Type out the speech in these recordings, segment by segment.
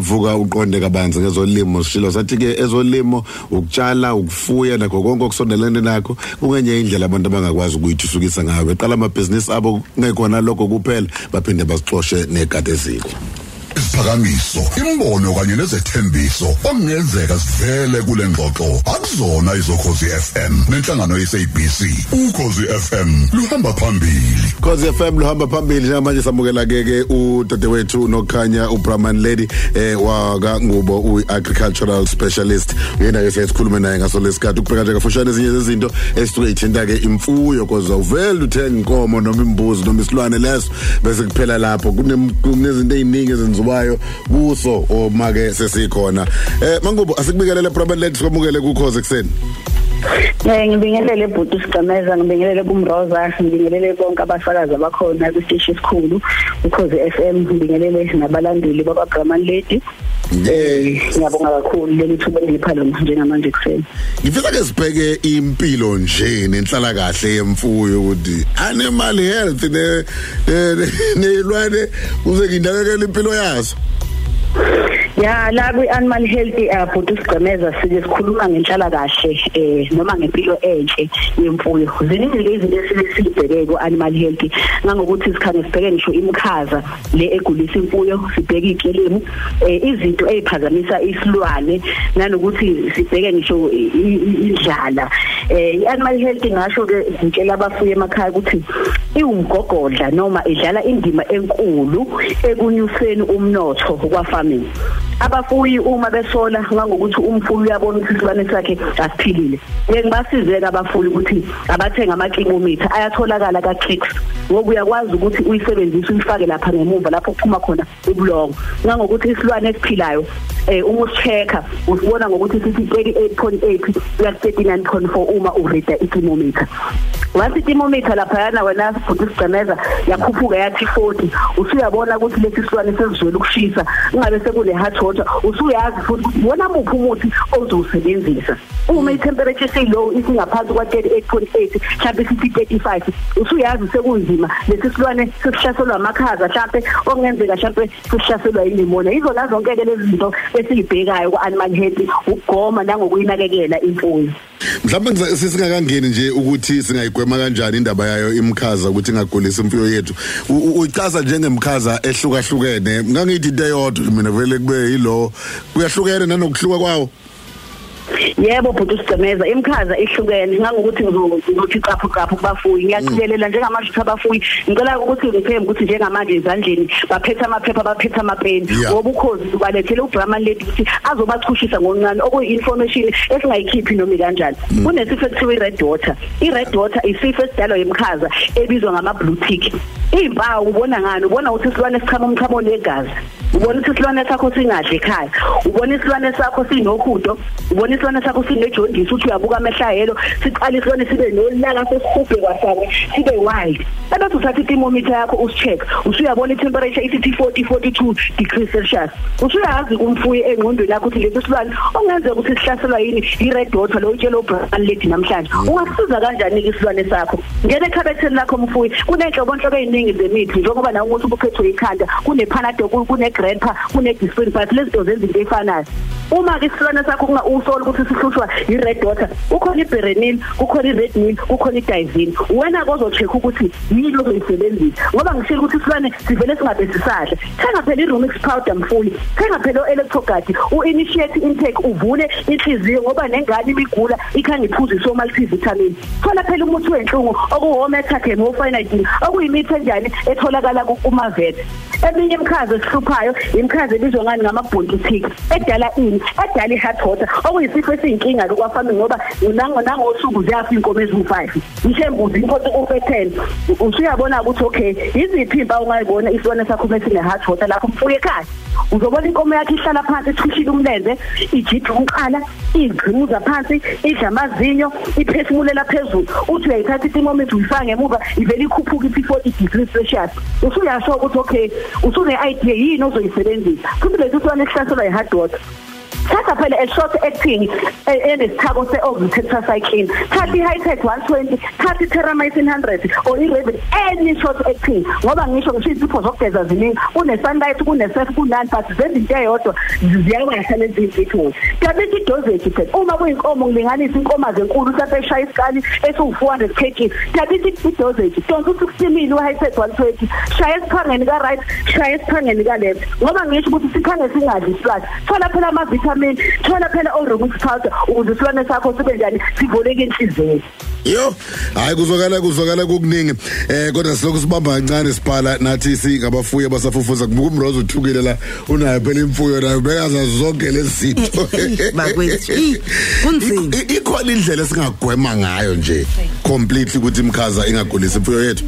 vuka uqonde kabanzi ngezolimo sishilo sathi ke ezolimo ukutshala ukufuya nakho konke okusondelene nakho kungenye indlela abantu abangakwazi ukuyithuthukisa ngayo. Eqala amabhizinisi abo ngekhona lokho kuphela baphinde bazixoshe nekade eziko. Isiphakamiso imbono kanye nezethembiso okungenzeka sivele kule ngxoxo. Akuzona izokhozi FM nenhlangano yeSABC ukhozi FM luhamba phambili. Khosi FM luhamba phambili njengamanje samukela ke ke udadewethu nokhanya uBrahman Lady eh waka ngubo uagricultural specialist. Yena ke sikhuluma naye ngaso lesikhathi ukubheka nje kafushane ezinye zezinto esisuke ithinta ke imfuyo koza uvela uthenga inkomo noma imbuzi noma isilwane leso bese kuphela lapho. Kunezinto eziningi ezenziwayo kuso oma ke sesikhona. Eh mangubo asikubikelele Brahman Lady sikwamukele kukhoze ekseni Eh ngibingelele ebhuti Sigcemeza ngibingelele kumroza ngibingelele bonke abasakazi abakhona kwisiteshi esikhulu ukhoze FM ngibingelele nabalandeli baba Brahman Lady Eh ngiyabonga kakhulu leli thuba engipha lona njengamanje kuseni Ngifisa ke sibheke impilo nje nenhlala kahle yemfuyo ukuthi animal health ne nelwane kuze ngindakekele impilo yazo Ya la kwi animal health abhuti sigcemeza sike sikhuluma ngenhlala kahle eh noma ngempilo enhle yemfuyo. Ziningi izinto esike sibheke ku animal health ngangokuthi sikhanye sibheke ngisho imkhaza le egulisa imfuyo sibheke ikelemu eh izinto eziphazamisa isilwane nanokuthi sibheke ngisho indlala. Eh i-animal health ngasho ke ngitshela abafuyi emakhaya ukuthi iwumgogodla noma idlala indima enkulu ekunyuseni umnotho kwa farming abafuyi uma besola ngangokuthi umfuyi uyabona ukuthi isilwane sakhe asiphilile. Ngeke basizeke abafuyi ukuthi abathenga ama kilometer ayatholakala ka clicks ngoba uyakwazi ukuthi uyisebenzise uyifake lapha ngemuva lapho kuphuma khona ubulongo ngangokuthi isilwane esiphilayo eh uma usichecka usibona ngokuthi sithi 38.8 kuya 39.4 uma ureda i-thermometer wathi i-thermometer lapha yana wena futhi sigcemeza yakhuphuka yathi 40 usuyabona ukuthi lesi silwane sesizwela ukushisa ingabe sekune hot water. Usuyazi futhi ukuthi wona muphi umuthi ozowusebenzisa? Uma i-temperature seyilow isingaphansi kwa 38.8 mhlawumbe sithi 35 usuyazi sekunzima. Lesi silwane sesihlaselwa amakhaza mhlawumbe okungenzeka mhlawumbe sesihlaselwa ilimona izona zonke ke lezi zinto esizibhekayo ku-animal health ukugoma nangokuyinakekela imfuyo. Mhlawumbe sisingakangeni nje ukuthi singayigwema kanjani indaba yayo imkhaza ukuthi ingagulisi imfuyo yethu. Uyichaza njengemkhaza ehlukahlukene. Ngangithi into eyodwa mina vele kube yilo. Kuyahlukene nanokuhluka kwawo. Yebo bhuti sigcemeza imkhaza ihlukene ngangokuthi ngizothi caphu caphu kubafuyi. Ngiyaqikelela njengamashutha abafuyi. Ngicela ukuthi ngithembe ukuthi njengamanje ezandleni baphethe amaphepha baphethe amapeni. Ngoba ukhozi ubalethele uBrahman lady ukuthi azobachushisa ngoncane okuyi-information esingayikhiphi noma kanjani kunesifo ekuthiwa i-red water. I-red water isifo esidalwa yimkhaza ebizwa ngama-blue tick. Iy'mpawu ubona ngani? Ubona ukuthi isilwane esichama umchamo negazi. Ubona ukuthi isilwane sakho singadli ekhaya. Ubona isilwane sakho sinohudo ubona isilwane sakho sinejondisi uthi uyabuka amehla yelo siqala isilwane sibe nolaka sesihubhe kwasakwe sibe wild. Ebese uthatha i-thermometer yakho usicheck. Usuyabona i-temperature isithi 40 42 degrees celsius. Usuyazi kumfuyi engqondweni yakho ukuthi lesi silwane ongenzeka ukuthi sihlaselwa yini? I-red water lo utshela uBrahman lady namhlanje. Ungasiza kanjani isilwane sakho? Ngene ekhabetheni lakho mfuyi. Kunenhlobonhlobo eziningi zemithi njengoba nawe ukuthi ubuphethwe ikhanda kune panadol kune grandpa kune disprin but lezi zinto zenza into efanayo uma ke isilwane sakho kunga usola ukuthi sihlushwa i-red water ukhona i-berenil kukhona i-red meal kukhona i-divine. Wena kozocheck ukuthi yini ozoyisebenzisa ngoba ngishilo ukuthi isilwane sivele singabe sisadle thenga phela i-rumix powder mfuyi thenga phela o-electrogard u-initiate intake uvule inhliziyo ngoba nengane imigula ikhange iphuze so-multivitamin thola phela umuthi wenhlungu okuwomethagen wofinidin okuyimithi enjani etholakala kumavet eminye imikhazo esihluphayo imikhazo ebizwa ngani ngama-bonkitic edala ini edala i-heart water okuyisifo esiyinkinga lokwafami ngoba nango nangosuku ziyafa iy'nkomo eziwu-five. Ngisho embuzi inkosi ufe-ten usuyabona ukuthi okay yiziphi iy'mpawu ungayibona isilwane sakho mesine-heart water lapho mfuye ekhaya? Uzobona inkomo yakhe ihlala phansi ithushile umlenze ijida umqala igqimuza phansi idla amazinyo iphefumulela phezulu. Uthi uyayithatha itimometer uyifaka ngemuva ivele ikhuphuka ithi 40 degrees celsius. Usuyasho ukuthi okay usune idea yini ozoyisebenzisa? Futhi lesi silwane sihlaselwa i-hard water thatha phela a short acting e- enesithako se-oxytetracycline thatha i-hytet 120 thatha i-teramycin 100 or i-revit any short acting. Ngoba ngisho ngisho izipho zokugeza ziningi kune-sunlight kune-sef kunani but zezinto eyodwa ziyakwahlala lezi zinto tabithi idosage phela uma kuyinkomo ngilinganisa inkomazi enkulu mhlawumbe eshaya isikali esu-400 kg tabithi idosage donsa ukuthi kusimile u-hytet 120 shaya esiphangeni ka-right shaya esiphangeni ka-left. Ngoba ngisho ukuthi siphange singadli isiplashi thola phela ama-vitamin thola phela o-robux powder ukuze isilwane sakho sibe njani sivoleke inhliziyo yo hayi kuzwakala kuzwakala kukuningi eh kodwa silokhu sibamba kancane sibhala nathi singabafuyi abasafufuza kubuka umrozo uthukile la unayo phela imfuyo nayo bekaza zonke lezi zinto. Bakwethu, i- kunzima. I- i- ikhona indlela singagwema ngayo nje completely ukuthi imkhaza ingagulisi imfuyo yethu.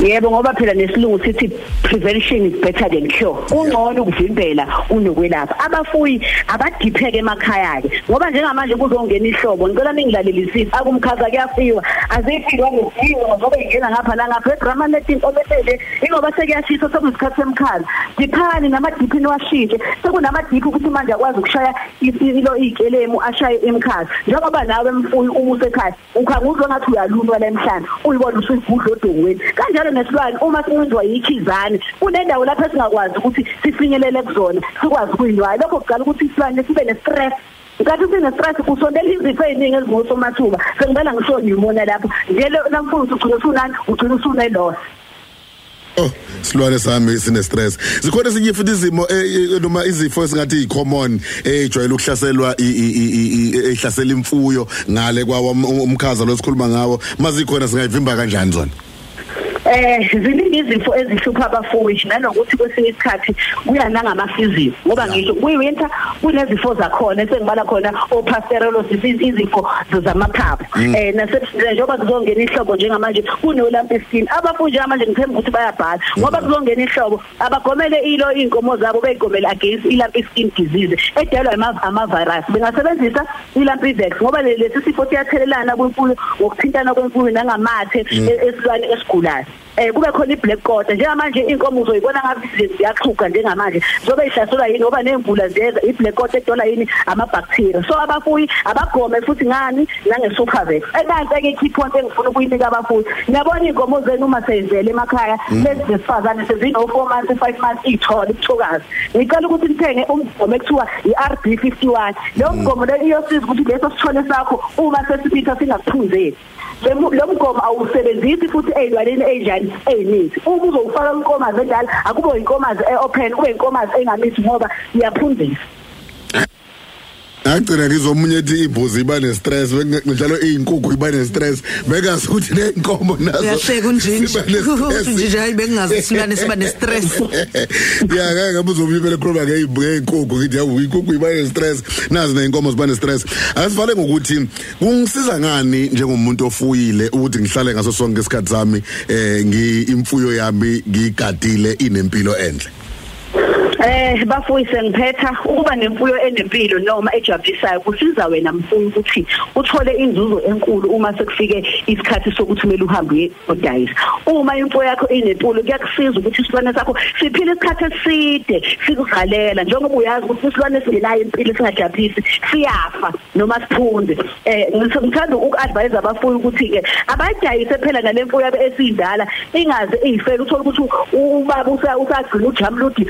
Yebo ngoba phela nesilungu sithi prevention is better than cure. Ungcono ukuvimbela unokwelapha. Abafuyi abadipheke emakhaya ke ngoba njengamanje kuzongena ihlobo. Ngicela ningilalelisise akumkhaza kuyafiwa. Azifilwa ngezinto ngoba ingena ngapha la ngapha edrama letin obetele ingoba sekuyashisa sokuyisikhathi semkhaza diphani namadiphi washintshe sekunamadiphi ukuthi manje akwazi ukushaya ilo ikelemu ashaye imkhaza njengoba nawe emfuyi uma usekhaya ukhanguzwa ngathi uyalunwa la emhlanje uyibona usuyigudla odongweni. Kanjalo nesilwane uma sinqindwa yikhizane kunendawo lapho esingakwazi ukuthi sifinyelele kuzona sikwazi ukuyinwaya lokho kuqala ukuthi isilwane sibe ne-stress. Ngathi sine-stress kusondela izifo eziningi ezingosomathuba. Sengibala ngisho pneumonia lapho. Nje namfuna ukuthi ugcina usunani ugcina usuneloss Oh silwane sami sine stress zikhona ezinye futhi izimo eh, eh, noma izifo esingathi common ejwayele ukuhlaselwa i- i- i- i- ehlasela imfuyo ngale kwawo um- umkhaza lo sikhuluma ngawo. Mazikhona singayivimba kanjani zona? Eh ziningi izifo ezihlupha abafuyi nanokuthi kwesinye isikhathi kuya nangamafizio ngoba ngisho kuyiwinter kunezifo zakhona esengibala khona opasteurolosis izifo zamaphaphu. Eh njengoba kuzongena ihlobo njengamanje kunolamp skin abafuyi njengamanje ngithemba ukuthi bayabhala ngoba kuzongena ihlobo abagomele ilo inkomo zabo beyigomele against ilamp skin disease edalwa ama ama virus bengasebenzisa ilamp vex ngoba le- lesi sifo siyathelelana kwimfuyo ngokuthintana kwemfuyo nangamathe e- esilwane esigulayo. Eh kube khona iblack quarter njengamanje inkomo uzoyibona ngathi zi- ziyaxhuga njengamanje. Zobe ihlaselwa yini? Ngoba nemvula ziyeza iblack quarter edola yini? Ama bacteria so abafuyi abagome futhi ngani? Nange supervex enansi ke key point engifuna ukuyinika abafuyi. Ngiyabona inkomo zenu uma seyizele emakhaya? Lezi zesifazane sezino 4 months 5 months ithola ithokazi ngicela ukuthi nithenge umgomo ekuthiwa iRB 51 lo mgomo lo iyosiza ukuthi leso sithole sakho uma sesipitha singakuphunzeli Lemu- lo mgomo awusebenzisi futhi eyilwaneni enjani eyiningi uma uzowufaka inkomazi endala akube inkomazi eopen kube inkomazi engamithi ngoba iyaphunzisa Ngagcina ngizomunye ethi ibhuzi iba ne stress njalo izinkukhu iba ne stress bekazi ukuthi nenkomo nazo Uyahleka unjinji. ziba ne stress. Unjinji hayi bengingazi isilwane siba ne-stress. ya ngeke ngabe uzomyibele khuluma ngeinkukhu ngithi yawu inkukhu iba ne stress nazi neinkomo ziba ne stress asivale ngokuthi kungisiza ngani njengomuntu ofuyile ukuthi ngihlale ngaso sonke isikhathi sami eh ngi imfuyo yami ngigadile inempilo enhle Eh bafuyise ngiphetha ukuba nemfuyo enempilo noma ejabulisayo kusiza wena mfuyi ukuthi uthole inzuzo enkulu uma sekufike isikhathi sokuthi kumele uhambe uyodayisa. Uma imfuyo yakho inempilo kuyakusiza ukuthi isilwane sakho siphile isikhathi eside sikuzalela njengoba uyazi ukuthi isilwane esingenayo impilo singajabulisi siyafa noma siphunze. Eh ngithanda uku-advise abafuyi ukuthi ke abadayise phela nale mfuyo yabe esindala ingaze izifela uthola ukuthi ubaba usagcina ujamludi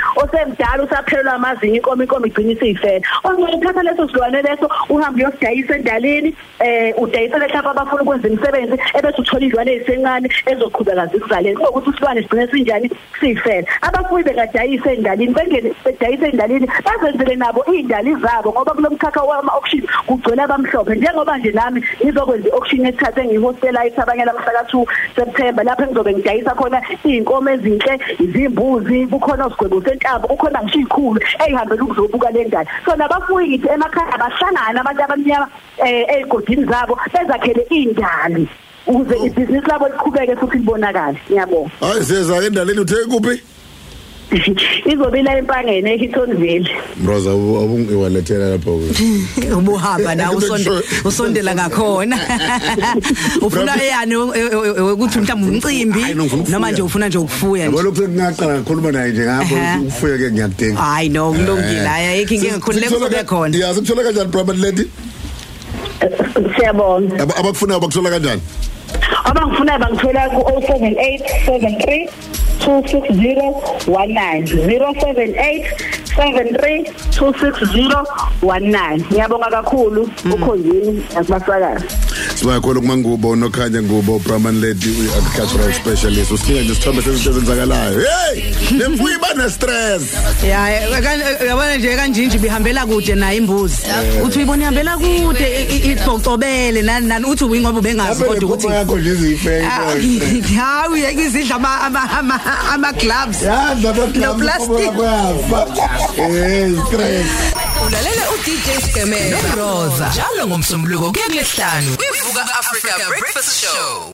osemdala usaphelelwa amazinyo inkomo inkomo igcina isifela ongcono uthatha leso silwane leso uhambe uyosidayisa endaleni eh udayisele lapha abafuna ukwenza imisebenzi ebese uthola izilwane ezisencane ezoqhubeka zikuzalele ukuthi isilwane sigcine sinjani? Sifela abafuyi bengadayisa endalini bengene bedayisa endalini bazenzele nabo indali zabo ngoba kulomkhakha wama auction kugcwele abamhlophe. Njengoba nje nami ngizokwenza i-auction esithathe ngihostelize abanye lamhla ka2 September lapho ngizobe ngidayisa khona izinkomo ezinhle izimbuzi kukhona usigwebo sentambo kukhona ngisho izikhulu ezihambela ukuzobuka le ndalo so nabafuyi ngithi emakhaya bahlangana abantu abamnyama eh ezigodini zabo bezakhele indali ukuze ibhizinisi labo liqhubeke futhi libonakale. Ngiyabonga. Hayi seza endaleni uthe kuphi izobe la empangeni eHittonville Mroza ubungiwalethela lapho ubuhamba nawe usonde usondela ngakhona. Ufuna yani ukuthi mhlawumbe umcimbi? Hayi, no, ngifuna noma ukufuya. nje ufuna nje ukufuya nje. Yabo lokho ngingaqala ngakhuluma naye nje ngapho Aha. ufuye ke ngiyakudinga. Hayi no kulungile hayi ayikho inkinga khona lekube khona. Ya sikuthola kanjani Brahman lady siyabonga. Aba- abakufunayo bakuthola kanjani? Abangifunayo bangithola ku 078 73 26019 078 73 26019 ngiyabonga kakhulu ukhonzini nasibasakazi sibakhona kumangubo nokhanya ngubo Brahman lady uyi agricultural specialist. Usinika nje isithombe sezinto ezenzakalayo. Hey! Nemfuyo iba ne stress ya yabona nje kanjinje bihambela kude naye imbuzi. Uthi uyibona ihambela kude icocobele nani nani uthi uyingoba ubengazi kodwa ukuthi yakho nje izife hawu yeke izidla ama ama ama ama gloves. Yazi No abakho plastic. kwafa eh stress. Ulalela uDJ Skemeza Roza njalo ngomsombuluko kuya kulesihlanu kwivuka Africa Breakfast Show.